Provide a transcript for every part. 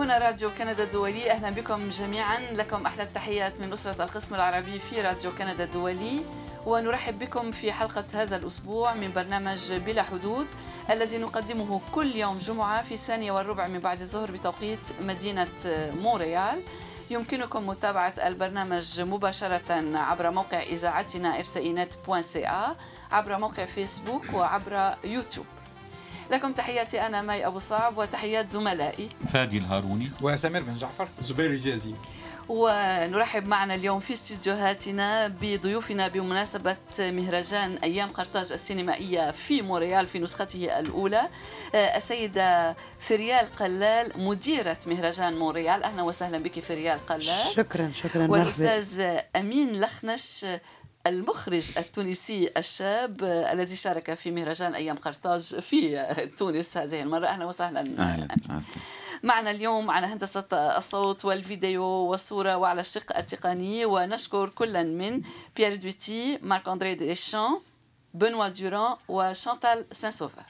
هنا راديو كندا الدولي. أهلا بكم جميعا. لكم أحلى التحيات من أسرة القسم العربي في راديو كندا الدولي. ونرحب بكم في حلقة هذا الأسبوع من برنامج بلا حدود الذي نقدمه كل يوم جمعة في الثانية والربع من بعد الظهر بتوقيت مدينة مونريال. يمكنكم متابعة البرنامج مباشرة عبر موقع إذاعتنا RCInet عبر موقع فيسبوك وعبر يوتيوب. لكم تحياتي أنا ماي أبو صعب وتحيات زملائي. فادي الهاروني. وسمير بن جعفر. زبير الجازي. ونرحب معنا اليوم في استديوهاتنا بضيوفنا بمناسبة مهرجان أيام قرطاج السينمائية في مونريال في نسخته الأولى. السيدة فريال قلال مديرة مهرجان مونريال. أهلا وسهلا بك فريال قلال. شكرا شكرا. والأستاذ أمين لخنش المخرج التونسي الشاب الذي شارك في مهرجان أيام قرطاج في تونس هذه المرة. أهلا وسهلا. أهلا معنا اليوم على هندسة الصوت والفيديو والصورة وعلى الشق التقني ونشكر كلا من بيير دويتي مارك اندري ديشان بنوا دوران وشانتال سان سوفر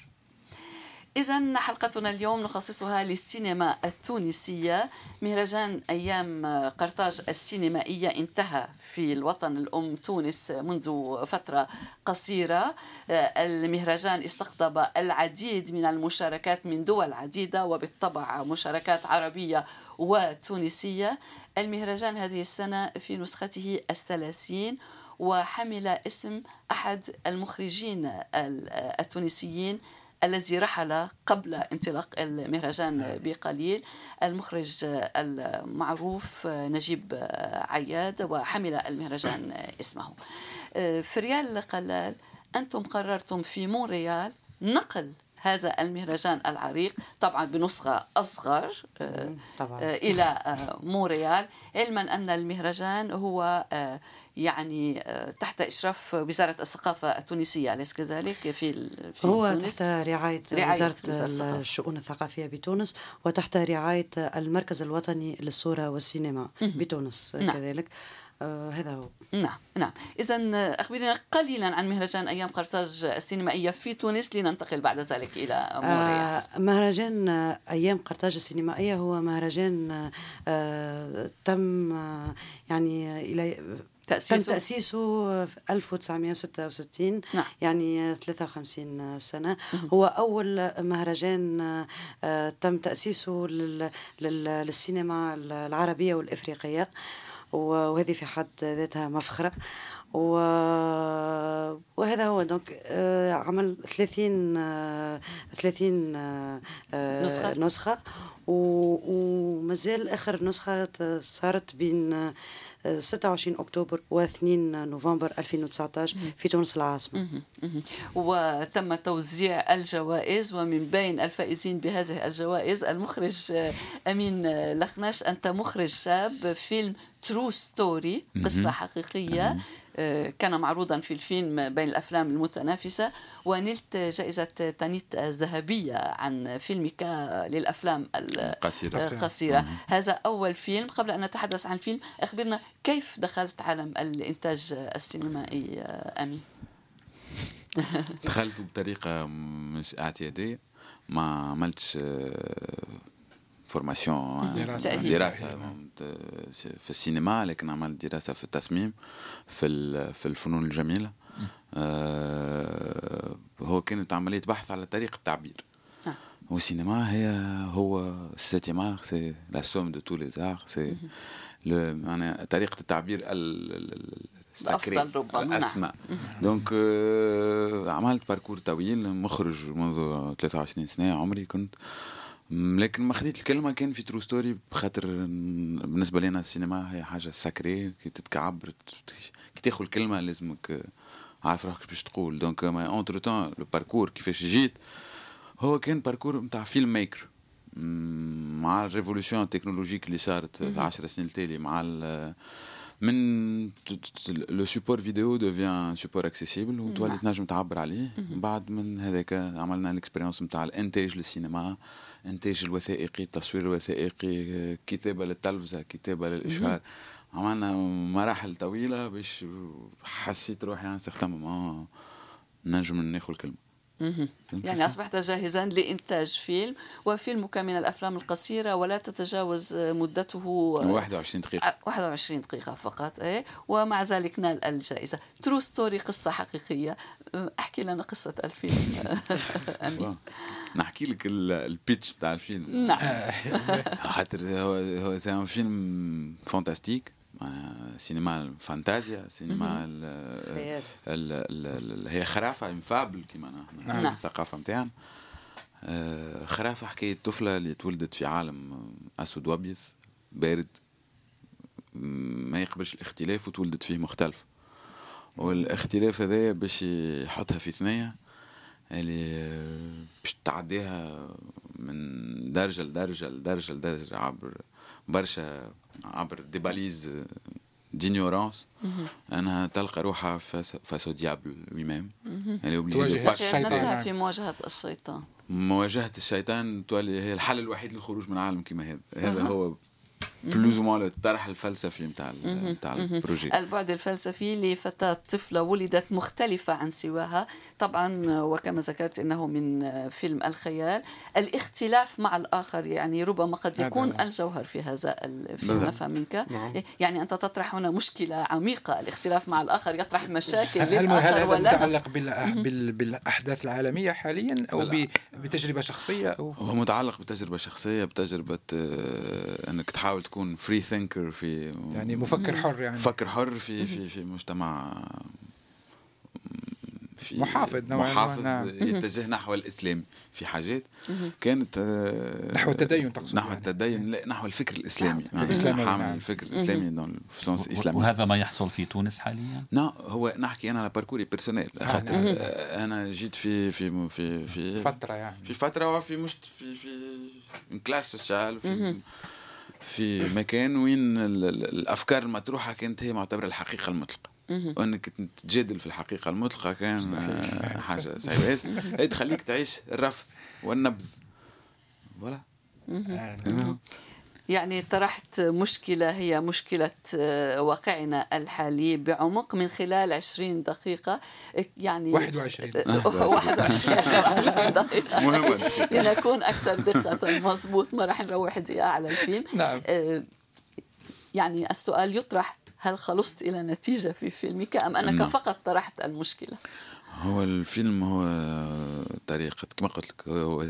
إذا حلقتنا اليوم نخصصها للسينما التونسية. مهرجان أيام قرطاج السينمائية انتهى في الوطن الأم تونس منذ فترة قصيرة. المهرجان استقطب العديد من المشاركات من دول عديدة وبالطبع مشاركات عربية وتونسية. المهرجان هذه السنة في نسخته الثلاثين وحمل اسم أحد المخرجين التونسيين الذي رحل قبل انطلاق المهرجان. بقليل المخرج المعروف نجيب عياد وحمل المهرجان اسمه فريال قلال أنتم قررتم في مونريال نقل هذا المهرجان العريق طبعا بنسخة أصغر طبعا. إلى آه، مونريال علما أن المهرجان هو آه، يعني آه، تحت إشراف وزارة الثقافة التونسية أليس كذلك في, في هو تونس؟ تحت رعاية, رعاية وزارة الشؤون الثقافية بتونس وتحت رعاية المركز الوطني للصورة والسينما بتونس نعم. كذلك آه هذا هو. نعم نعم. إذا أخبرنا قليلا عن مهرجان أيام قرطاج السينمائية في تونس. لننتقل بعد ذلك إلى موريال آه مهرجان أيام قرطاج السينمائية هو مهرجان آه تم آه يعني إلى تأسيسه؟ تم تأسيسه في 1966 نعم. يعني 53 سنة. هو أول مهرجان آه تم تأسيسه للسينما العربية والإفريقية. وهذه في حد ذاتها مفخرة. و... وهذا هو. دونك آه، عمل 30 30 آه، آه، نسخة. نسخة. ومازال آخر نسخة صارت بين 26 أكتوبر و2 نوفمبر 2019 في تونس العاصمة. وتم توزيع الجوائز ومن بين الفائزين بهذه الجوائز المخرج أمين لخناش أنت مخرج شاب فيلم True Story قصة حقيقية. كان معروضا في الفيلم بين الأفلام المتنافسة ونلت جائزة تانيت الذهبيه عن فيلمك للأفلام القصيرة. القصيره هذا أول فيلم. قبل أن نتحدث عن الفيلم أخبرنا كيف دخلت عالم الإنتاج السينمائي آه، امين دخلت بطريقة مش اعتيادية. ما عملتش آه، formation دراسة, دراسة في السينما لكن عملت دراسة في التصميم في في الفنون الجميلة آه هو كانت عملية بحث على طريقة التعبير. آه. والسينما هي هو السينما c'est la somme de tous les arts c'est يعني طريقة التعبير ال sacrée ربما الأسمى. donc آه عملت parcours طويل مخرج منذ 23 سنة عمري كنت لكن ما خديت الكلمة كان في True Story بخاطر بالنسبة لنا السينما هي حاجة sacrée كي تتكعبر كي تاخذ الكلمة لازمك عارف روحك باش تقول. donc mais entre-temps le parcours كيفاش جيت هو كان parcours نتاع filmmaker مع ال révolution ال technologique اللي صارت في العشر سنين التالي مع من le support vidéo devient support accessible وتولي تنجم تعبر عليه بعد من هذاك عملنا ال expérience نتاع الانتاج للسينما انتاج الوثائقي التصوير الوثائقي كتابه للتلفزه كتابه للاشهار عملنا مراحل طويله باش حسيت روحي un certain temps نجم ناخذ الكلمة يعني أصبحت جاهزا لإنتاج فيلم وفيلمك من الأفلام القصيرة ولا تتجاوز مدته 21 دقيقة. 21 دقيقة فقط إيه. ومع ذلك نال الجائزة. true story قصة حقيقية. أحكي لنا قصة الفيلم أمين نحكي لك ال pitch بتاع الفيلم. نعم. خاطر هو هو c'est film fantastique سينما الفانتازيا سينما ال ال هي خرافة une fable كما نحن نعم. الثقافة نتاعنا آه، خرافة حكاية طفلة اللي تولدت في عالم أسود وأبيض بارد ما يقبلش الاختلاف وتولدت فيه مختلف والاختلاف هذايا باش يحطها في ثنية اللي باش تعديها من درجة لدرجة لدرجة لدرجة عبر برشا عبر des balises d'ignorance أنها تلقى روحها face au diable lui-même يعني تواجه نفسها في مواجهة الشيطان. مواجهة الشيطان تولي هي الحل الوحيد للخروج من عالم كما هذا. هذا هو بلوز مو الطرح الفلسفي نتاع نتاع البروجي. البعد الفلسفي لفتاة طفلة ولدت مختلفة عن سواها. طبعا وكما ذكرت إنه من فيلم الخيال. الاختلاف مع الآخر يعني ربما قد يكون الجوهر في هذا الفيلم نفهم منك. نعم. يعني أنت تطرح هنا مشكلة عميقة. الاختلاف مع الآخر يطرح مشاكل للآخر هل ولا متعلق بالأحداث العالمية حاليا أو بتجربة شخصية أو هو متعلق بتجربة شخصية بتجربة آه، إنك تحاول تكون free thinker في يعني مفكر حر يعني مفكر حر في في في مجتمع في محافظ نوعا محافظ نعم. يتجه نحو الإسلام في حاجات كانت آه، نحو التدين تقصد نحو يعني. التدين لا نحو الفكر الإسلامي نعم. الإسلامي حامل نعم. الفكر الإسلامي dans le sens إسلامي وهذا ما يحصل في تونس حاليا؟ لا هو نحكي أنا على parcours ي personnel آه، خاطر نعم. أنا جيت في في في في فترة يعني في فترة وفي مش في في classe sociale في في مكان وين الأفكار المطروحة كانت هي معتبرة الحقيقة المطلقة. وإنك تجادل في الحقيقة المطلقة كان حاجة صعيبه هي تخليك تعيش الرفض والنبذ voilà. يعني طرحت مشكلة هي مشكلة آه، واقعنا الحالي بعمق من خلال 20 دقيقة. يعني 21 21 دقيقة. مهمة لنكون أكثر دقة مضبوط ما راح نروح دقيقة على الفيلم. نعم. آه، يعني السؤال يطرح هل خلصت إلى نتيجة في فيلمك أم أنك نعم. فقط طرحت المشكلة؟ هو الفيلم هو طريقة كما قلت لك هو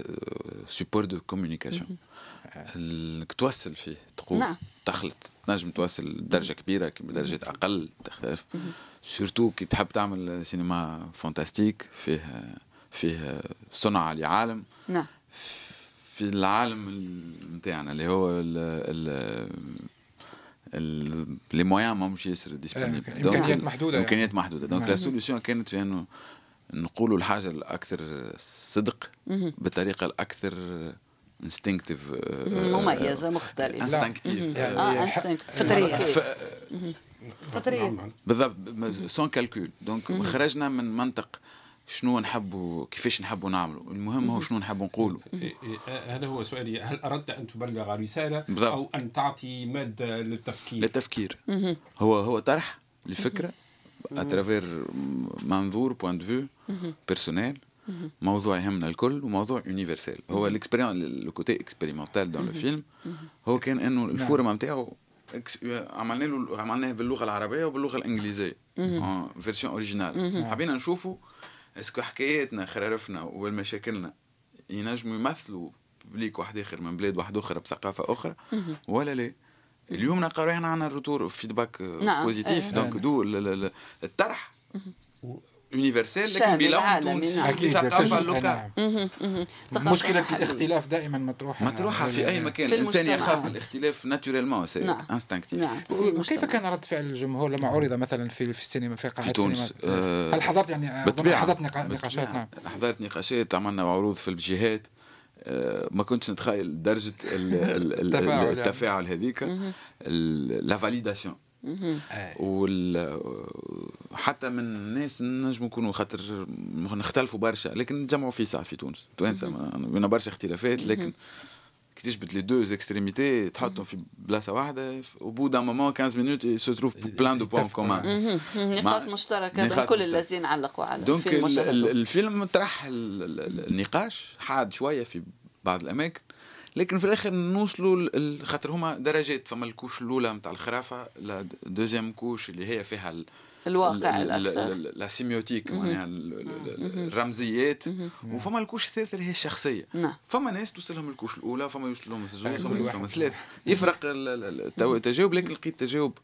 support de communication انك توصل فيه تقول نعم. تخلط. تنجم توصل لدرجة كبيرة كما درجات أقل تختلف. surtout كي تحب تعمل cinéma fantastique فيه فيه صنع لعالم. نعم. في العالم نتاعنا اللي هو ال ال les moyens ماهمش ياسر disponibles إمكانيات محدودة إمكانيات يعني. محدودة. donc la solution كانت في إنه نقولوا الحاجة الأكثر صدق بالطريقة الأكثر instinctive مميزة مختلفة. instinctive آه instinctive فطريه فطريه بالضبط sans calcul donc خرجنا من منطق شنو نحبوا كيفاش نحبوا نعملوا المهم هو شنو نحبوا نقولوا إيه، إيه، آه، هذا هو سؤالي. هل أردت أن تبلغ رسالة بالضبط. أو أن تعطي ماده للتفكير؟ للتفكير. هو هو طرح لفكرة à travers منظور point de vue personnel موضوع يهمنا الكل وموضوع universel هو l'expérience le côté expérimental dans le film هو كان إنه نعم. ال forme نتاعو عملنا له عملناه باللغة العربية وباللغة الإنجليزية. version originale حبينا نشوفوا est-ce que حكاياتنا خرارفنا والمشاكلنا ينجموا يمثلوا public واحد آخر من بلاد واحد أخرى بثقافة أخرى؟ ولا لا؟ اليوم نلقاو روحنا عندنا retour feedback نعم. positif donc دو الطرح. universel لكن بلون تونسي أكيد ثقافة locale مشكله الاختلاف دائما مطروحة. مطروحة في أي مكان. الإنسان يخاف الاختلاف naturellement c'est instinctif كيف كان رد فعل الجمهور لما عرض مثلا في في السينما في قاعات في تونس آه هل حضرت يعني حضرت نقاشات؟ نعم. حضرت نقاشات عملنا عروض في الجهات آه، ما كنتش نتخيل درجة التفاعل هذيك. la validation وحتى من الناس نجموا يكونوا خاطر نختلفوا برشا لكن نتجمعوا في ساعه في تونس توانسه بينا برشا اختلافات لكن كي تجبد les deux extrémités تحطهم في بلاصة واحدة au bout d'un moment 15 minutes se trouvent plein de points communs نقاط مشتركه بين كل الذين علقوا على donc الفيلم طرح النقاش حاد شوية في بعض الأماكن. لكن في الآخر نوصلوا خاطر هما درجات فما ال couche الأولى نتاع الخرافة la deuxième couche اللي هي فيها الواقع الأكثر. la sémiotique معناها الرمزيات. وفما ال couche الثالثه اللي هي الشخصية. نعم. فما ناس توصل لهم ال couche الأولى فما يوصل لهم الزوج فما يوصل لهم الثلاث يفرق التجاوب لكن لقيت تجاوب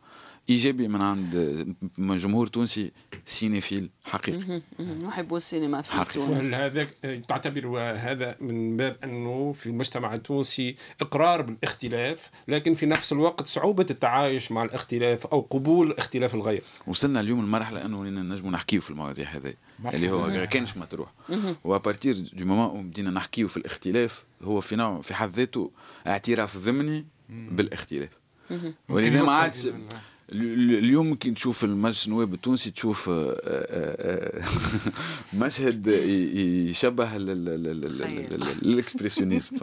إيجابي من عند جمهور تونسي cinéphile حقيقي. محبو السينما في حقيقي. تونس. هذا تعتبر هذا من باب أنه في المجتمع التونسي إقرار بالاختلاف لكن في نفس الوقت صعوبة التعايش مع الاختلاف أو قبول اختلاف الغير؟ وصلنا اليوم لمرحله أنه نجموا نحكيو في المواضيع هذه اللي هو كانش مطروح. و à partir du moment بدينا نحكيو في الاختلاف هو في نوع في حد ذاته اعتراف ضمني بالاختلاف. ولذا ما عادش اليوم كي تشوف المجلس النواب التونسي تشوف آه، آه، آه، مشهد يشبه ال expressionnisme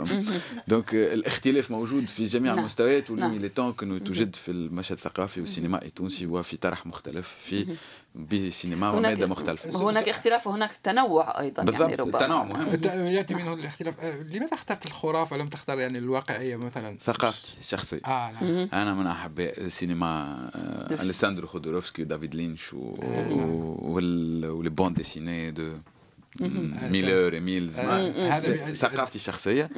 donc الاختلاف موجود في جميع نعم. المستويات ولي لي تون انه توجد في المشهد الثقافي والسينمائي التونسي وفي طرح مختلف في بسينما ومادة مختلفة. هناك اختلاف وهناك تنوع أيضا يعني بالضبط يعني ربما. التنوع مهم. يأتي منه الاختلاف. لماذا اخترت الخرافة؟ لم تختار يعني الواقعية مثلا؟ ثقافتي الشخصية آه نعم. أنا من أحباء السينما اليساندرو خودوروفسكي ودافيد لينش و... و les bandes dessinées de Miller ايميلز ثقافتي الشخصيه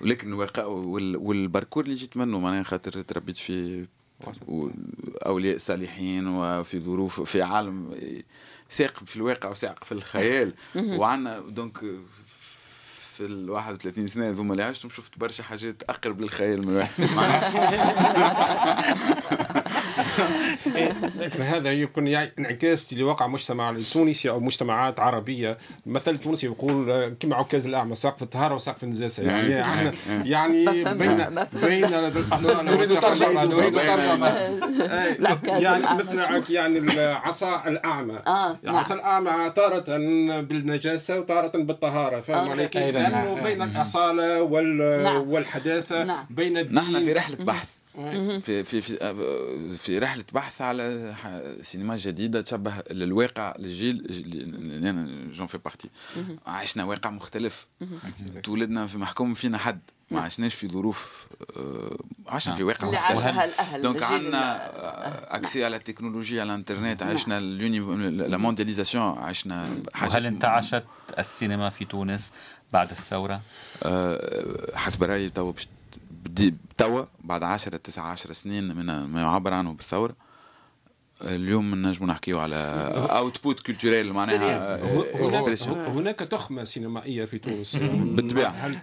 ولكن الواقع وال parcours اللي جيت منه معناها خاطر تربيت في اولياء صالحين وفي ظروف في عالم ساق في الواقع وساق في الخيال وعندنا دونك في ال 31 سنه هذوما اللي عشتهم شفت برشا حاجات اقرب للخيال من الواحد هذا يكون يعني انعكاس لواقع مجتمع التونسي أو مجتمعات عربية. مثل التونسي يقول كما عكاز الأعمى سقف الطهاره وسقف النجاسه يعني يعني بين بين الأصالة نريد ترجمة نريد ترجمة. يعني مثل يعني العصا الأعمى. آه العصا الأعمى تاره بالنجاسة وتاره بالطهارة. فاهم علي كيف؟ لأنه بين الأصالة والحداثة بين نحن في رحلة بحث. في في في في رحلة بحث على سينما جديدة تشبه للواقع للجيل اللي أنا j'en fais partie عشنا واقع مختلف. تولدنا في محكوم فينا حد. ما نعم. عشناش في ظروف آه، عشنا في واقع اللي عاشها الاهل donc عندنا accès على التكنولوجيا على الانترنت نعم. عشنا la mondialisation عشنا وهل انتعشت السينما في تونس بعد الثورة؟ آه، حسب رأيي تو باش توا بعد 10 9 10 سنين من ما يعبر عنه بالثورة. اليوم نجموا نحكيو على اوتبوت كولتوريل معناها هناك تخمة سينمائية في تونس. بالطبيعة. هل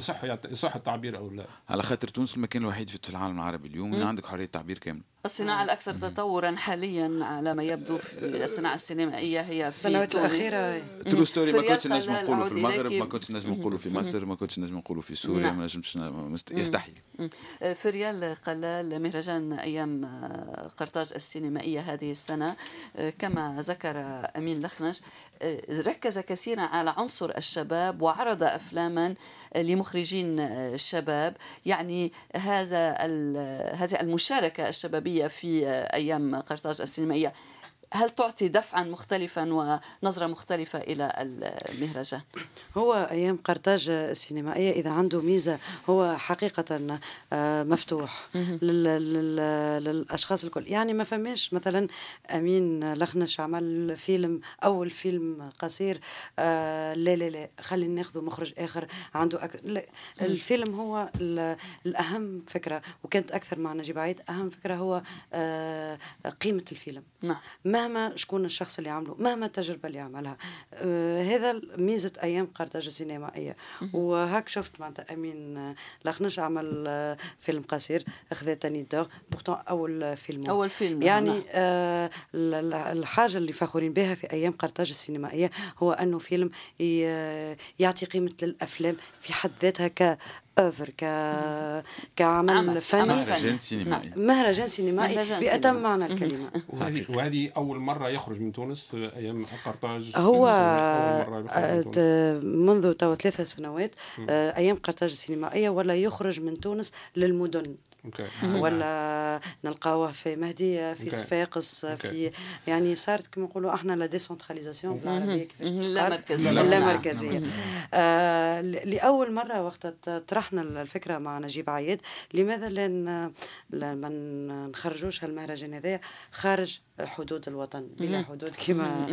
صح صح التعبير أو لا؟ على خاطر تونس المكان الوحيد في العالم العربي اليوم. عندك حرية تعبير كاملة. الصناعة الأكثر تطورا حاليا على ما يبدو في الصناعة السينمائية هي في السنوات الأخيرة. ترو ستوري ما كنتش نجم نقولوا في المغرب ما كنتش نجم نقولوا في مصر ما كنتش نجم نقولوا في سوريا نعم. ما نجمش يستحي في ريال قلال مهرجان أيام قرطاج السينمائية هذه السنة كما ذكر أمين لخنش ركز كثيرا على عنصر الشباب وعرض أفلاما لمخرجين الشباب. يعني هذا هذه المشاركة الشبابية في أيام قرطاج السينمائية هل تعطي دفعا مختلفا ونظرة مختلفة إلى المهرجان؟ هو أيام قرطاج السينمائية إذا عنده ميزة هو حقيقة آه، مفتوح للأشخاص الكل. يعني ما فماش مثلا أمين لخنش عمل فيلم أول فيلم قصير آه، لا لا لا خلينا ناخذ مخرج آخر عنده أكثر لا الفيلم هو الأهم فكرة وكانت أكثر مع نجيب عيد أهم فكرة هو آه، قيمة الفيلم. نعم. مهما شكون الشخص اللي عمله مهما التجربة اللي عملها. آه هذا ميزة أيام قرطاج السينمائيه وهاك شفت معناتها أمين لخنش عمل آه فيلم قصير اخذ تاني دور pourtant أول فيلم. أول فيلم يعني. آه الحاجة اللي فخورين بها في أيام قرطاج السينمائيه هو أنه فيلم يعطي قيمة للأفلام في حد ذاتها œuvre ك كعمل عمل. فني. مهرجان. سينمائي. نعم. مهرجان سينمائي سينمائي. معنى الكلمة. وهذه وهذه أول مرة يخرج من تونس في أيام قرطاج. هو آه، منذ تو ثلاثة سنوات آه، أيام قرطاج السينمائية ولا يخرج من تونس للمدن. ولا نلقاوه في مهدية في. صفاقس. في يعني صارت كما نقولوا أحنا la décentralisation بالعربية كيفاش؟ لا مركزية. لا نعم. مركزية آه لأول مرة وقت طرحنا الفكرة مع نجيب عياد لماذا لا ما نخرجوش هالمهرجان هذايا خارج حدود الوطن بلا حدود كما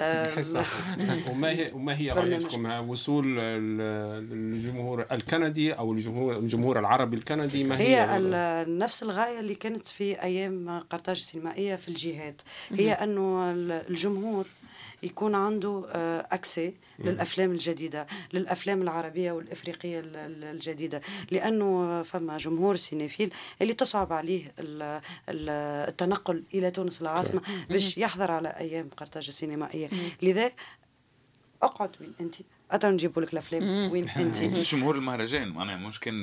آه وما هي وما هي. رايتكم ها وصول ال- الجمهور الكندي أو الجمهور الجمهور العربي الكندي ما هي هي ال- نفس الغاية اللي كانت في أيام قرطاج السينمائية في الجهات هي ال- الجمهور يكون عنده آه، أكسي للأفلام الجديدة للأفلام العربية والإفريقية ال- ال- الجديدة. لأنه فما جمهور سينيفيل اللي تصعب عليه ال- ال- التنقل إلى تونس العاصمة باش يحضر على أيام قرطاج السينمائية. لذا أقعد وين أنت أتا نجيبوا لك الأفلام وين أنت جمهور المهرجان. معناها مش كان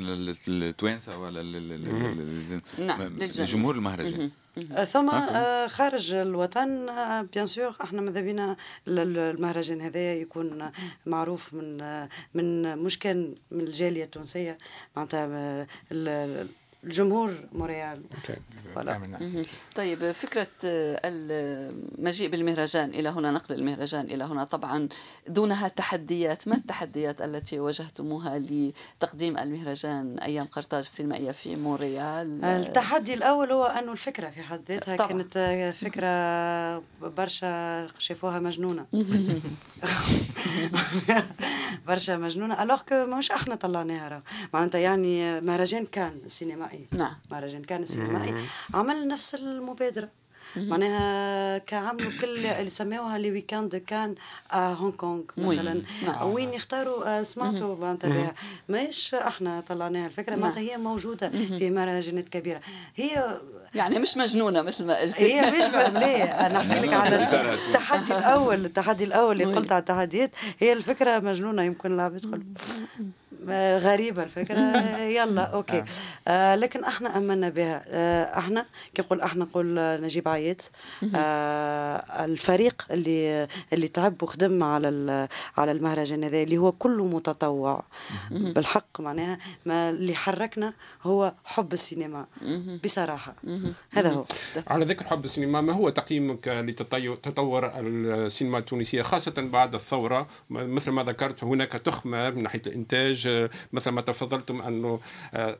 التوانسة ولا نعم،. جمهور المهرجان. آه، ثم آه، خارج الوطن آه، بيان سور إحنا ماذا بينا؟ ال- ال- المهرجان هذايا يكون آه، معروف من آه، من مش كان من الجالية التونسية. معناتها آه، ال- الجمهور. مهم. طيب فكرة آه، المجيء بالمهرجان إلى هنا نقل المهرجان إلى هنا طبعا دونها تحديات ما التحديات التي واجهتموها لتقديم المهرجان أيام قرطاج السينمائية في مونريال آه، التحدي الأول هو انه الفكرة في حد ذاتها. كانت آه، فكرة برشا شافوها مجنونة. برشا مجنونة. alors que مش إحنا طلعناها معناتها يعني مهرجان كان السينمائي نعم. مهرجان كان السينمائي عمل نفس المبادرة. معناها كعملوا كل اللي سموها les week-ends كان آه هونغ كونغ. مثلا. نعم. وين يختاروا آه سمعتوا معناتها بها. ماهيش إحنا طلعناها الفكرة. نعم. معناتها هي موجودة في مهرجانات كبيرة. هي يعني مش مجنونة مثل ما قلت. هي مش ليه؟ أنا أحكي لك على التحدي الأول. التحدي الأول اللي قلت على التحديات. هي الفكرة مجنونة يمكن يدخل آه، غريبة الفكرة. يلا أوكي. آه. لكن أحنا أمنا بها. آه أحنا كي نقول أحنا؟ نقول آه، نجيب عيط آه الفريق اللي اللي تعب وخدم على ال- على المهرجان هذا اللي هو كله متطوع. بالحق معناها ما اللي حركنا هو حب السينما. بصراحة. هذا هو. على ذكر حب السينما ما هو تقييمك لتطور السينما التونسية خاصة بعد الثورة؟ مثل ما ذكرت هناك تخمة من ناحية الإنتاج مثل ما تفضلتم أنه آه،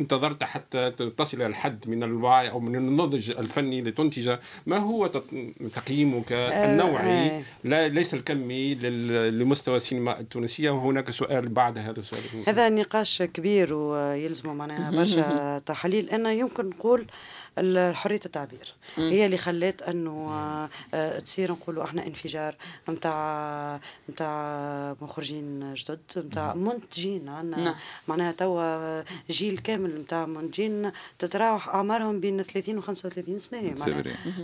انتظرت حتى تصل إلى الحد من الوعي أو من النضج الفني لتنتج. ما هو تقييمك النوعي؟ آه. لا ليس الكمي لمستوى السينما التونسية. وهناك سؤال بعد هذا السؤال. هذا نقاش كبير ويلزم معناها برشا تحاليل أنا يمكن نقول حرية التعبير. هي اللي خلات إنه آه، آه، تصير نقولوا إحنا انفجار نتاع نتاع مخرجين جدد نتاع منتجين. عندنا نعم. معناها توا جيل كامل نتاع منتجين تتراوح أعمارهم بين 30 و 35 سنة. معناها.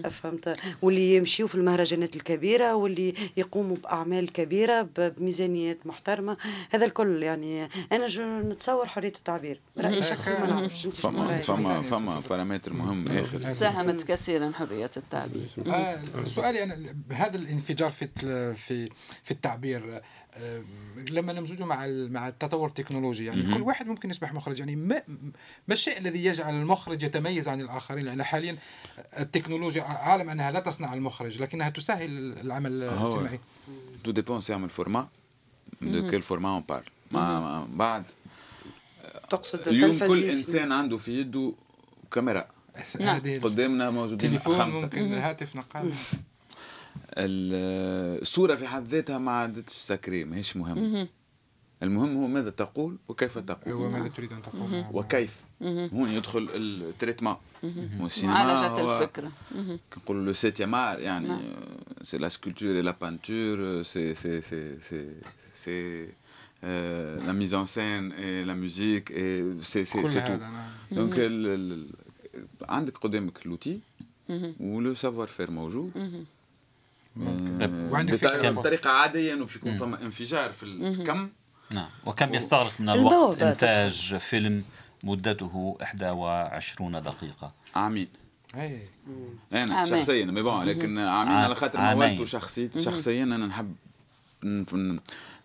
فهمت؟ واللي يمشيوا في المهرجانات الكبيرة واللي يقوموا بأعمال كبيرة بميزانيات محترمة. هذا الكل يعني أنا je نتصور حرية التعبير. رأيي شخصي ما نعرفش. فما فما فما بارامتر مهم آخر ساهمت كثيرا حرية التعبير. آه سؤالي أنا هذا الانفجار في في في التعبير آه، لما نمزجه مع مع التطور التكنولوجي يعني كل واحد ممكن يصبح مخرج يعني ما ما الشيء الذي يجعل المخرج يتميز عن الآخرين؟ لأن حاليا التكنولوجيا عالم أنها لا تصنع المخرج لكنها تسهل العمل. السينمائي tout dépend c'est ال format de quel format on parle ما بعد تقصد اليوم كل انسان عنده في يده كاميرا. نعم. قدامنا موجودين تليفون خمسة. ممكن هاتف نقال. ال- الصورة في حد ذاتها ما عادتش sacrée ماهيش مهم. المهم هو ماذا تقول وكيف هو تقول ماذا تريد أن تقول؟ وكيف. هون يدخل ال traitement. والسينما معالجة هو الفكرة. كنقولوا le septième art يعني c'est la sculpture la peinture c'est c'est c'est c'est c'est la mise en scène la musique c'est c'est كل c'est هذا tout نعم. donc عندك قدامك l'outil و le savoir-faire موجود. آه، وعندك. بطريقه عادية إنه باش يكون فما انفجار في الكم نعم. وكم يستغرق من الوقت؟ إنتاج فيلم مدته 21 دقيقة. عامين أي. أنا عامين. شخصيا mais bon لكن عامين عام- على خاطر عامين. موالته شخصيتي شخصيا أنا نحب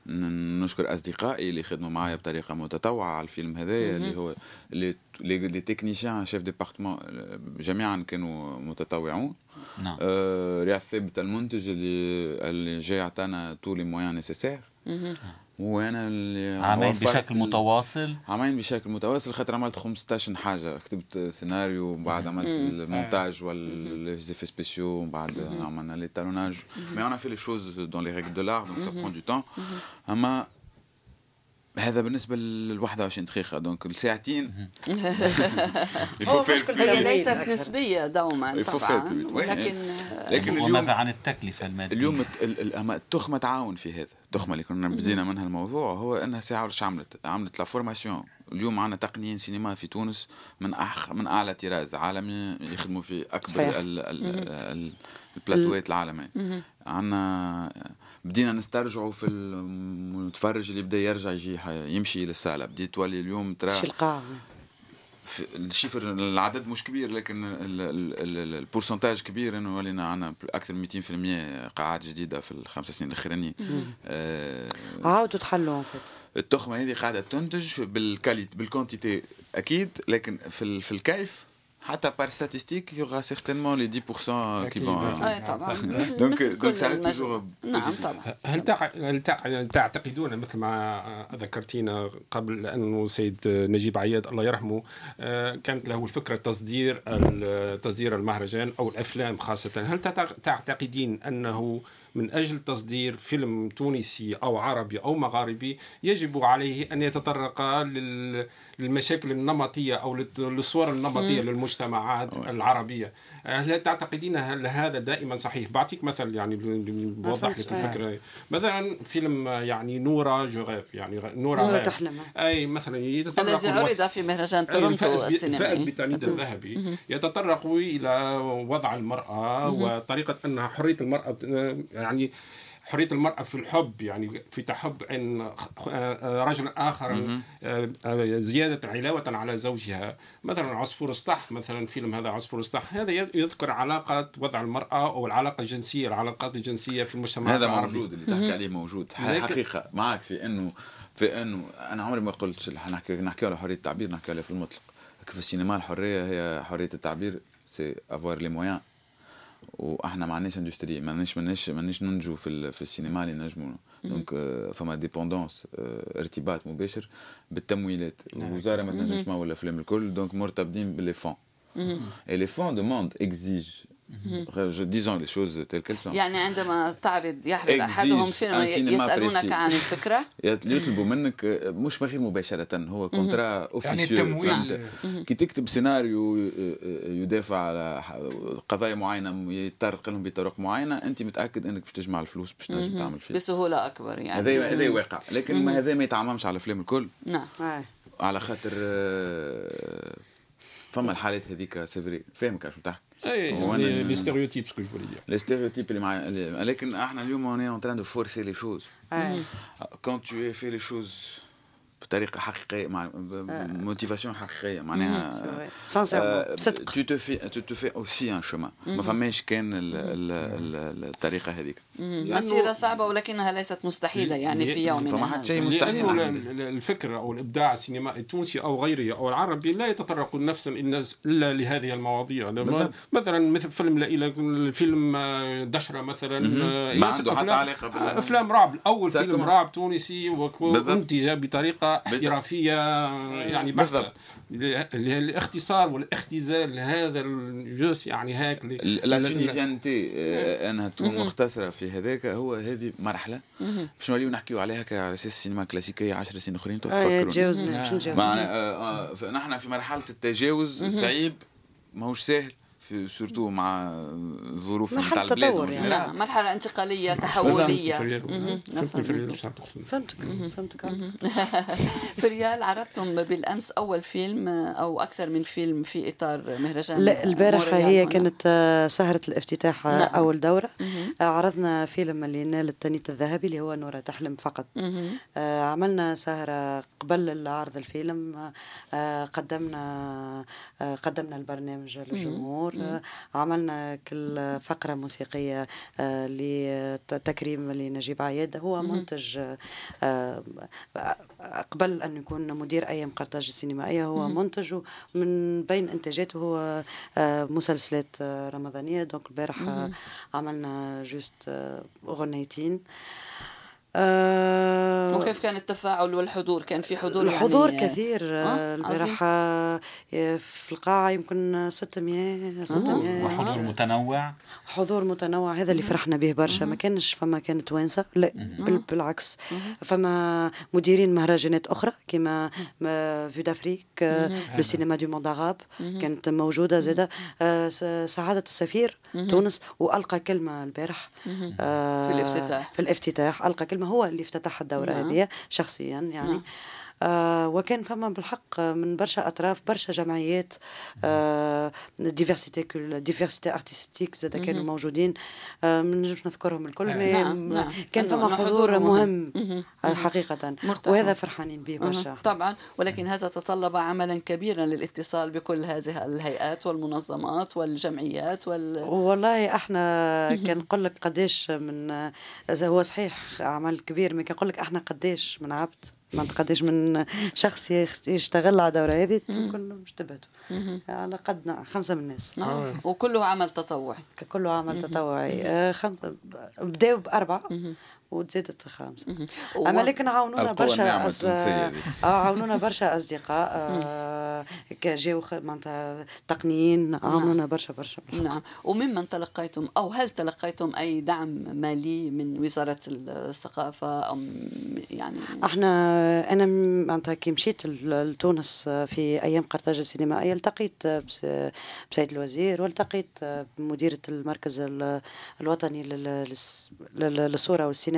نشكر أصدقائي اللي خدموا معايا بطريقة متطوعة على الفيلم هذايا اللي هو les les techniciens chefs département جميعا كانوا متطوعون. نعم. آه، رياض ثابت المنتج اللي اللي جاي عطانا tous les moyens nécessaires وأنا اللي عامين وفرت بشكل ال- متواصل؟ عامين بشكل متواصل خاطر عملت 15 حاجة. كتبت سيناريو ومن بعد عملت المونتاج والزيفي سبيسيو ومن بعد عملنا لي تالوناج مي اون في لي شوز دون لي ريغل دو لار دونك سا برون دو تون أما هذا بالنسبة لل 21 دقيقة دونك الساعتين هي ليست. نسبية دوما طبعا. Ouais. لكن لكن اليوم وماذا عن التكلفة المادية؟ اليوم الت- ال- ال- أما التخمه تعاون في هذا التخمه اللي كنا بدينا منها الموضوع هو أنها ساعة واش عملت عملت la formation اليوم عندنا تقنيين سينما في تونس من أح من أعلى طراز عالمي يخدموا في أكبر. ال- ال- ال- ال plateaux ات العالميه عندنا بدينا نسترجعوا في المتفرج اللي بدأ يرجع يجي يمشي للصاله بديت تولي اليوم ترى ال chiffre العدد مش كبير لكن ال- ال- ال- ال pourcentage كبير إنه ولينا عندنا أكثر من 200% قاعات جديدة في الخمس سنين الاخرانيين آه عاودوا تحلوا فيت التخمة هذه قاعدة تنتج بالكاليت بالكونتيتي أكيد لكن في في الكيف حتى بار ستاتيستيك يوغا سيغتينمون لي 10% كي طبعا. دونك دونك سا ريست توجور نعم طبعا. هل تع... هل تع... تعتقدون مثل ما ذكرتينا قبل انه سيد نجيب عياد الله يرحمه آه، كانت له الفكرة تصدير تصدير المهرجان أو الأفلام خاصة. هل تعتق- تعتقدين أنه من أجل تصدير فيلم تونسي أو عربي أو مغاربي يجب عليه أن يتطرق لل- للمشاكل النمطية أو للت- للصور النمطية للمجتمعات العربية. هل تعتقدين هل هذا دائما صحيح؟ بعطيك مثل يعني بوضح لك فهمت. الفكرة. مثلا فيلم يعني نورا جوغيف يعني نورا نورا. تحلم. أي مثلا يتطرق الذي عرض في مهرجان أي تورونتو فائز السينمائي. بالتعنيد الذهبي. يتطرق إلى وضع المرأة وطريقة أنها حرية المرأة يعني حرية المرأة في الحب يعني في تحب إن رجل آخر زيادة علاوة على زوجها. مثلا عصفور اسطح مثلا فيلم هذا عصفور اسطح هذا يذكر علاقة وضع المرأة أو العلاقة الجنسية العلاقات الجنسية في المجتمع هذا العربي. موجود اللي تحكي عليه موجود. حقيقة معك في إنه في إنه أنا عمري ما قلت نحكي نحكي على حرية التعبير نحكي عليها في المطلق. لكن في السينما الحرية هي حرية التعبير سي افوار لي مويان وإحنا ما عندناش اندستري ما عندناش ماناش ماناش ننجو في في السينما اللي نجموا دونك آه، فما ديبوندونس ارتباط مباشر بالتمويلات. الوزاره ما تنجمش تمول الافلام الكل دونك مرتبطين باللي فون اي لي فون دوموند اكزيج ديزون لي شوز تيل كيل سون. يعني عندما تعرض يحضر Exige أحدهم فيلم يسألونك. عن الفكرة. يطلبوا منك آه، مش غير مباشرة هو كونترا اوفيسيو التمويل. فهمت؟ كي تكتب سيناريو آه، آه، يدافع على قضايا معينة يطرق لهم بطرق معينة أنت متأكد أنك باش تجمع الفلوس باش تنجم تعمل فيه بسهولة أكبر يعني. هذا هذا واقع. لكن ما هذا ما يتعممش على الافلام الكل. نعم. آه. على خاطر آه، فما الحالات هذيك سيفري. فاهمك اش تحكي اي هو يعني أنا- لي ستيريوتيب سكو جو فولي دير لي ستيريوتيب اللي معايا اللي- لكن إحنا اليوم اون اون تران دو فورسي لي شوز آه. كونت تو في لي شوز بطريقة حقيقية مع موتيفاسيون حقيقية. معناها سانسيرمون بصدق tu te fais tu te fais aussi un chemin. ما فماش كان ال- ال- ال- الطريقة هذيك. مسيرة صعبة ولكنها ليست مستحيلة يعني في فما يومنا حد هذا. شيء مستحيل. لأنه عندي. ال- ال- الفكر أو الإبداع السينمائي التونسي أو غيره أو العربي لا يتطرق نفسا إلا- إلا لهذه المواضيع. مثلا مثل فيلم ليلى فيلم آه، دشرة مثلا آه، ما عنده حتى آه، أفلام رعب. أول. فيلم رعب تونسي. وانتج بطريقة احترافيه يعني بحتة. بالضبط. الاختصار والاختزال هذا الجزء يعني هيك ل- لا تونيزيانتي آه، أنها تكون مختصرة في هذاك هو هذه مرحلة. باش نوليو نحكيو عليها على أساس السينما كلاسيكيه 10 سنين أخرين تو آه آه، آه، نحن في مرحلة التجاوز صعيب ماهوش سهل. في surtout مع ظروف نتاع البلاد يعني. نعم. في الريال واش تقصد فهمتك فهمتك. في ريال عرضتم بالأمس أول فيلم أو أكثر من فيلم في إطار مهرجان لا البارح مونريال هي هنا. كانت آه، سهرة الافتتاح آه، نعم. أول دورة. آه، عرضنا فيلم اللي نال التنيت الذهبي اللي هو نورة تحلم فقط. عملنا سهرة قبل عرض الفيلم. قدمنا قدمنا البرنامج للجمهور. عملنا كل فقرة موسيقية آه، لتكريم لنجيب عياد. هو منتج آه، آه، قبل أن يكون مدير أيام قرطاج السينمائية هو منتج من بين إنتاجاته هو آه، مسلسلات آه، رمضانية. donc البارح آه، عملنا juste آه، أغنيتين. آه، وكيف كان التفاعل والحضور؟ كان في حضور الحضور يعني كثير آه، آه، البارح آه، في القاعة يمكن 600 600 وحضور متنوع؟ حضور متنوع هذا اللي فرحنا به برشا. ما كانش فما كانت وانسة لا بالعكس. فما مديرين مهرجانات أخرى كما فيو دافريك لو سينما دو موند عرب كانت موجودة زادة. آه، سعادة السفير تونس وألقى كلمة البارح. في الافتتاح. في الافتتاح. ألقى كلمة هو اللي افتتح الدورة نعم. هذه شخصيا يعني نعم. آه وكان فما بالحق من برشا أطراف برشا جمعيات آه diversité culturelle diversité artistique زاد كانوا موجودين. آه ما نجمش نذكرهم الكل mais نعم، نعم. كان إنه- فما حضور حضور مهم. آه، حقيقة. وهذا فرحانين به برشا. طبعا. ولكن هذا تطلب عملا كبيرا للاتصال بكل هذه الهيئات والمنظمات والجمعيات وال والله إحنا كان نقول لك قداش من إذا هو صحيح عمل كبير ما كان نقول لك إحنا قداش من عبد. ما قداش من شخص يخ- يشتغل على الدوره هذه كنا مش تبعتوا على قدنا خمسة من الناس. آه. وكله عمل تطوعي. كله عمل تطوعي. آه، خم... بداوا بأربعة. وتزادت خامسة و- أما لكن عاونونا برشا دي. آه، عاونونا برشا أصدقاء آه، كجاو خ- معناتها تقنيين عاونونا برشا برشا. نعم. وممن تلقيتم أو هل تلقيتم أي دعم مالي من وزارة الثقافة؟ أو يعني إحنا أنا معناتها كي مشيت لتونس في أيام قرطاج السينمائية التقيت بس- بسيد الوزير والتقيت بمديرة المركز ال- الوطني للصورة والسينما.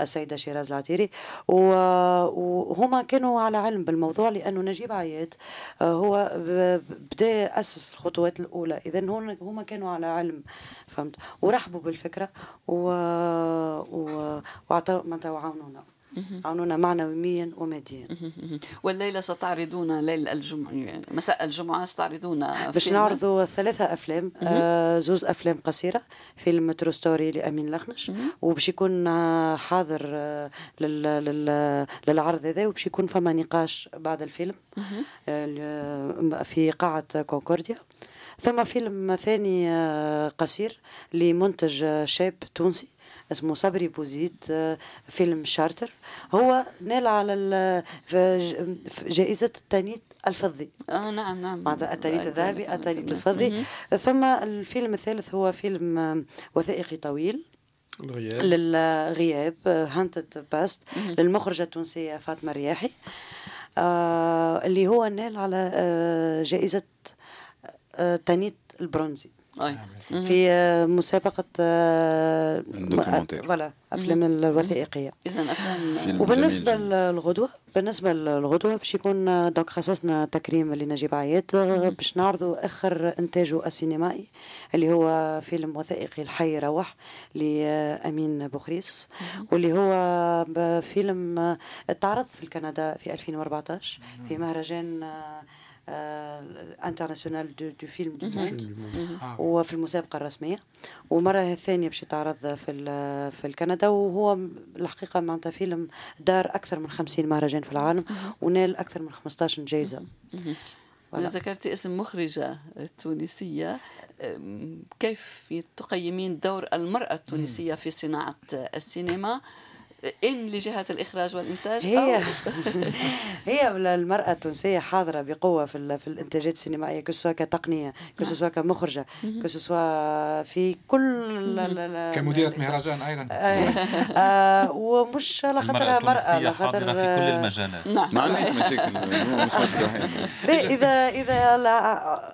السيدة شيراز العتيري وهما كانوا على علم بالموضوع لأنه نجيب عياد هو ب- بدأ اسس الخطوات الأولى. اذا هما كانوا على علم فهمت؟ ورحبوا بالفكرة و و وعطوا معناتها وعاونونا عاونونا معنويا وماديا والليلة ستعرضون ليل الجمعة مساء الجمعة ستعرضون باش. نعرضوا ثلاثة أفلام آه زوز أفلام قصيرة فيلم True Story لأمين لخنش وباش يكون آه، حاضر آه لل لل للعرض هذا وباش يكون فما نقاش بعد الفيلم في قاعة كونكورديا. ثم فيلم ثاني قصير لمنتج شاب تونسي اسمه صبري بوزيد آه، فيلم شارتر. هو نال على ج- في جائزة التانيت الفضي. آه نعم نعم. معناتها التانيت الذهبي التانيت كان- الفضي. ثم الفيلم الثالث هو فيلم وثائقي طويل. الغياب. للغياب Haunted Past للمخرجة التونسية فاطمة الرياحي آه اللي هو نال على آه جائزة آه تانيت البرونزي. في آه مسابقة آه. voilà أفلام الوثائقية. اذا أفلام وبالنسبة جميل جداً. للغدوة بالنسبة للغدوة باش يكون آه، donc خصصنا تكريم لنجيب عياد باش نعرضوا آخر إنتاجه السينمائي اللي هو فيلم وثائقي الحي يروح لأمين بوخريس واللي هو فيلم اتعرض في كندا في 2014 في مهرجان international du du film du monde. وفي المسابقة الرسمية. ومرة ثانية باش يتعرض في ال- في كندا وهو الحقيقة معناتها فيلم دار أكثر من 50 مهرجان في العالم ونال أكثر من 15 جائزة إذا ذكرتي اسم مخرجة تونسية. كيف تقيمين دور المرأة التونسية في صناعة السينما؟ إن لجهات الإخراج والإنتاج هي أو هي المرأة التونسية حاضرة بقوة في ال- في الإنتاجات السينمائية كسوا كتقنية كسوا كمخرجة كسوا في كل ال- ال- ال- كمديرة مهرجان أيضا. آه، آه، ومش على المرأة خاطرها مرأة التونسية على خاطر في كل المجالات. نعم. ما عنديش مشاكل لا اذا إذا لا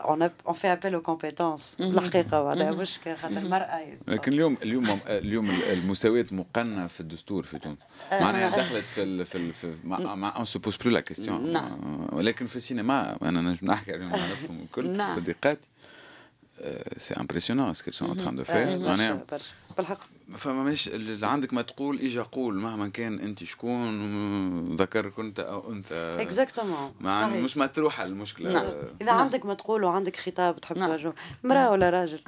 on fait appel aux compétences معناها مش خاطر المرأة لكن اليوم اليوم اليوم المساواة مقننة في الدستور في تونس معناها دخلت في ال في ال في mais mais on se pose plus la question نعم. ولكن في السينما أنا نجم نحكي عليهم نعرفهم الكل نعم. صديقاتي c'est impressionnant ce qu'elles sont en train de faire معناها بالحق فما مش اللي عندك ما تقول إجا قول مهما كان أنت شكون ذكر كنت أو أنثى. exactement مع مش ما تروح على المشكلة. نعم. إذا عندك ما تقول وعندك خطاب تحب نعم. توجهه امراه ولا راجل؟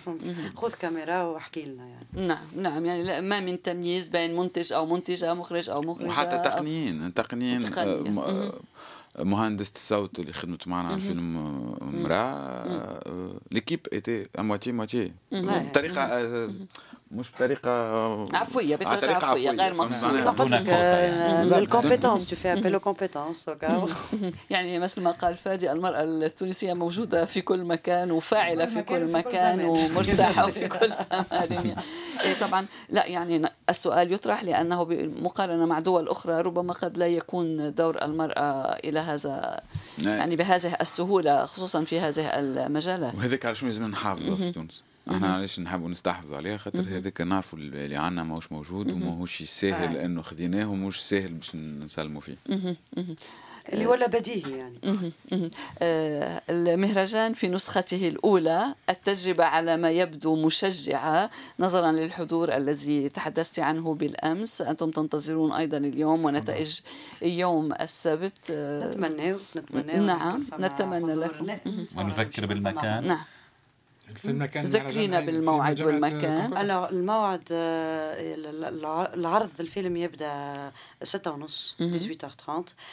خذ كاميرا واحكي لنا يعني. نعم نعم. يعني لا ما من تمييز بين منتج أو منتجه مخرج أو مخرجة وحتى أو- تقنيين. تقنيين تقنيين. آه، آه، مهندسة الصوت اللي خدمت معنا على الفيلم آه، ليكيب ايتي مواتي مواتي بطريقة آه، مش آه، بطريقة طريقة عفوية، غير لك كوتا يعني. ال compétence tout est compétence يعني. مثل ما قال فادي المرأة التونسية موجودة في كل مكان وفاعلة في كل مكان. ومرتاحة في كل زمان. إيه طبعا لا يعني السؤال يطرح لأنه بمقارنة مع دول أخرى ربما قد لا يكون دور المرأة إلى هذا نعم. يعني بهذه السهولة خصوصا في هذه المجالات. وهذاك على شنو لازم نحافظوا في تونس؟ إحنا علاش نحبوا نستحفظوا عليها خاطر هذاك نعرفوا اللي عندنا ماهوش موجود وماهوش ساهل انه خذيناه ومش ساهل باش نسلموا فيه. اللي ولا بديهي يعني. آه، المهرجان في نسخته الأولى التجربة على ما يبدو مشجعة نظرا للحضور الذي تحدثت عنه بالأمس. أنتم تنتظرون أيضا اليوم ونتائج يوم السبت. آه، نتمناو نتمناو نعم، نتمنى. لكم. ونذكر بالمكان. نعم. الفيلم كان بالموعد والمكان. الموعد الع- العرض الفيلم يبدا ستة ونص 18h30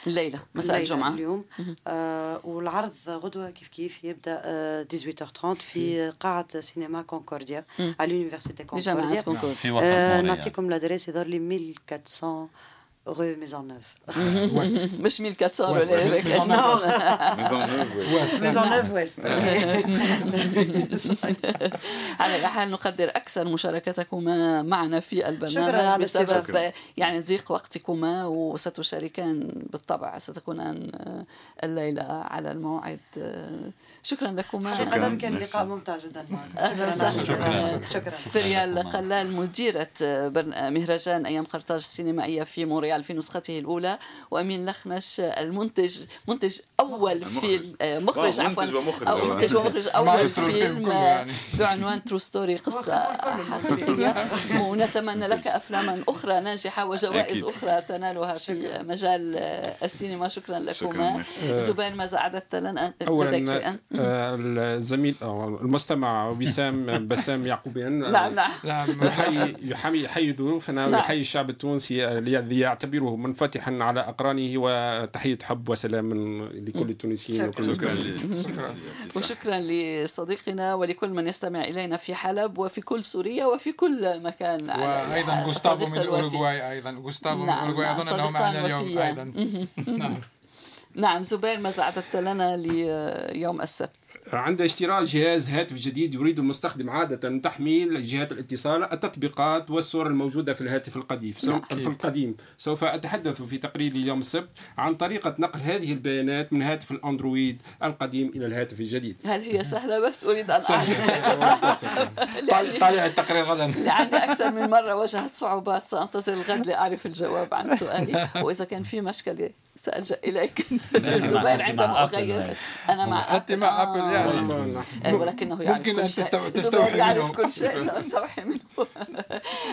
الليلة مساء الجمعة اليوم آه والعرض غدوة كيف كيف يبدا آه 18h30 في قاعة سينما كونكورديا على ال université Concordia Concorde في وسط آه نعطيكم ال adresse يظهر لي 1400 rue Maisonneuve Ouest مش 1400 ولا. هيك ميزون أشياء. Maisonneuve West على أي حال نقدر أكثر مشاركتكما معنا في شكراً البرنامج بسبب. يعني ضيق وقتكما وستشاركان بالطبع. ستكونان الليلة على الموعد. شكرا لكما. حقيقة كان. لقاء ممتع جدا. وسهلا. شكرا. شكرا. فريال قلال مديرة برن- مهرجان أيام قرطاج السينمائية في مونريال في نسخته الأولى وأمين لخنش المنتج منتج أول المخرج. فيلم آه، مخرج آه، عفوا منتج ومخرج. أو منتج ومخرج الفيلم فيلم آه، يعني. بعنوان True Story قصة حقيقية ونتمنى لك أفلاما أخرى ناجحة وجوائز أكيد. أخرى تنالها في مجال آه، السينما شكرا شكراً، لكما ميرسي. زبير ماذا أعددت لنا لديك اولا شيئا آه، الزميل أو المستمع وسام بسام يعقوبيان نعم نعم يحيي يحيي ضيوفنا نعم. ويحيي الشعب التونسي الذي يعتبره منفتحا على أقرانه وتحية حب وسلام لكل التونسيين وكل شكرا وشكرا لصديقنا ولكل من يستمع إلينا في حلب وفي كل سوريا وفي كل مكان على وأيضا. جوستافو من الوفي. الاوروغواي أيضا. جوستافو من نعم، الاوروغواي نعم، اظن انه صديقان معنا اليوم. أيضا. نعم. نعم زبير ماذا أعددت لنا ليوم السبت. عند اشتراء جهاز هاتف جديد يريد المستخدم عادة تحميل جهات الاتصال التطبيقات والصور الموجودة في الهاتف القديم في القديم. سوف أتحدث في تقريري اليوم السبت عن طريقة نقل هذه البيانات من هاتف الأندرويد القديم إلى الهاتف الجديد. هل هي سهلة؟ بس أريد أن أعرف. طالع طالع التقرير غدا. لأني أكثر من مرة واجهت صعوبات سأنتظر الغد لأعرف الجواب عن سؤالي. وإذا كان في مشكلة سألجأ إليك. زبير أنت عندما أغير. أنا مع أنت مع أبل يعني. والله. آه، ولكنه يعرف ممكن كل زبير تستوحي يعرف منه. كل شيء سأستوحي منه.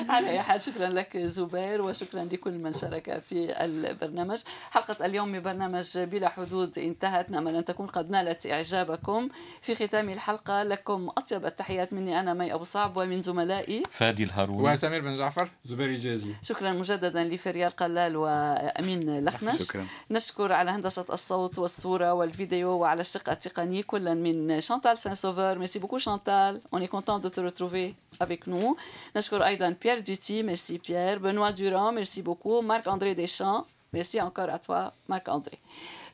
على أي حال شكرا لك زبير وشكرا لكل من شارك في البرنامج. حلقة اليوم من برنامج بلا حدود انتهت. نأمل أن تكون قد نالت إعجابكم. في ختام الحلقة لكم أطيب التحيات. مني أنا مي أبو صعب ومن زملائي فادي الهارون. وسمير بن جعفر زبير جازي شكرا مجددا لفريال قلال وأمين لخنش. شكرا. نشكر على هندسة الصوت والصورة والفيديو وعلى الشق التقني. كلا من شانتال سان سوفر merci beaucoup Chantal on est content de te retrouver avec nous. نشكر أيضا بيير دوتي merci Pierre بنوا دوران merci beaucoup مارك أندري ديشان merci encore à toi مارك أندري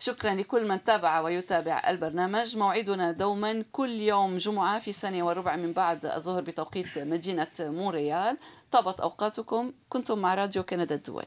شكرا لكل من تابع ويتابع البرنامج موعدنا دوما كل يوم جمعة في ثانية وربع من بعد الظهر بتوقيت مدينة مونريال طابت أوقاتكم كنتم مع راديو كندا الدولي